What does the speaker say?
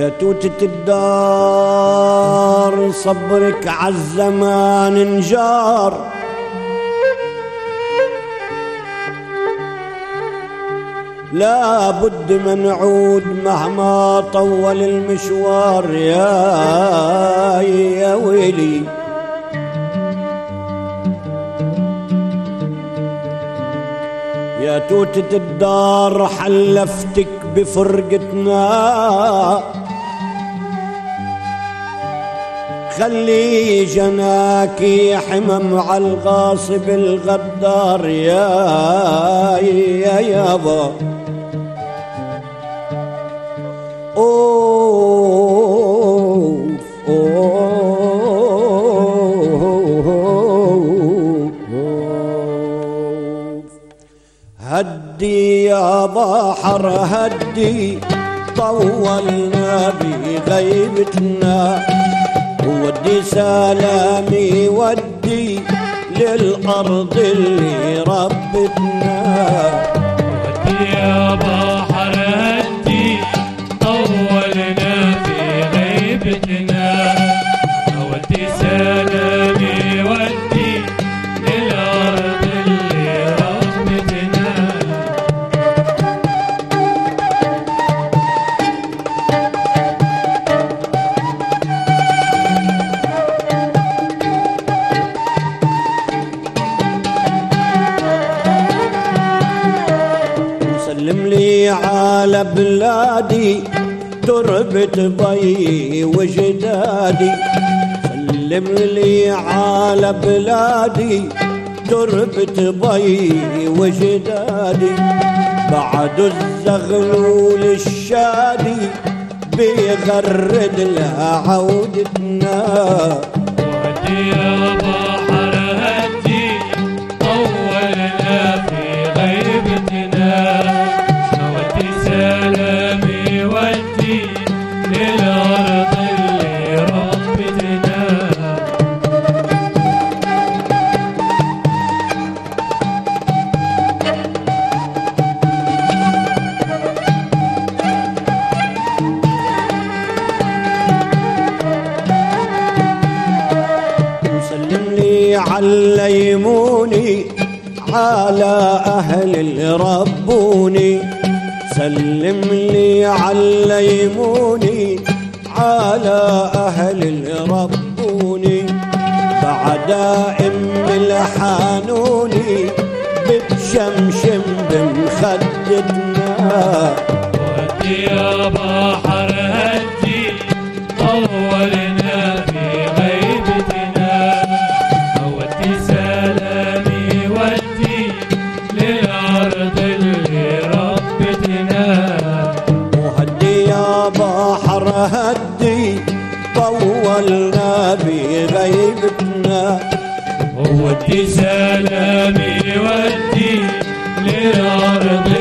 يا توتة الدار صبرك عالزمان انجار. لا بد من نعود مهما طول المشوار يا يا ويلي. يا توتة الدار حلفتك بفرقتنا. خلي جناكي حمم على الغاصب الغدار. يا يا يابا أوف أوف. هدي يا بحر هدي طولنا بغيبتنا. ودي سلامي ودي للأرض اللي ربتنا وسلم لي على بلادي تربة بي وجدادي. سلم لي على بلادي تربة بي وجدادي. بعد الزغلول الشادي بيغرد لها عودتنا عليموني على أهل ربوني. سلم لي عليموني على أهل ربوني. بعد أم الحانوني بتشمشم بمخدتنا ودي يا بحر هدي هدي طولنا بغيبتنا. ودي سلامي ودي للأرض.